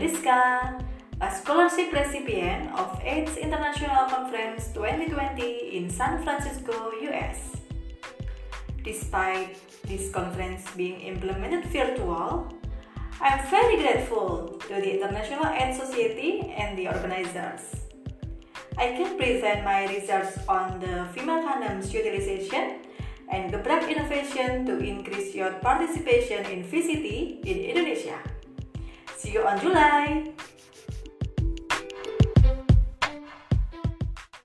Rizka, a scholarship recipient of AIDS International Conference 2020 in San Francisco, US. Despite this conference being implemented virtual, I'm very grateful to the International AIDS Society and the organizers. I can present my research on the female condoms utilization and gebrak innovation to increase your participation in VCT in Indonesia. See you on July!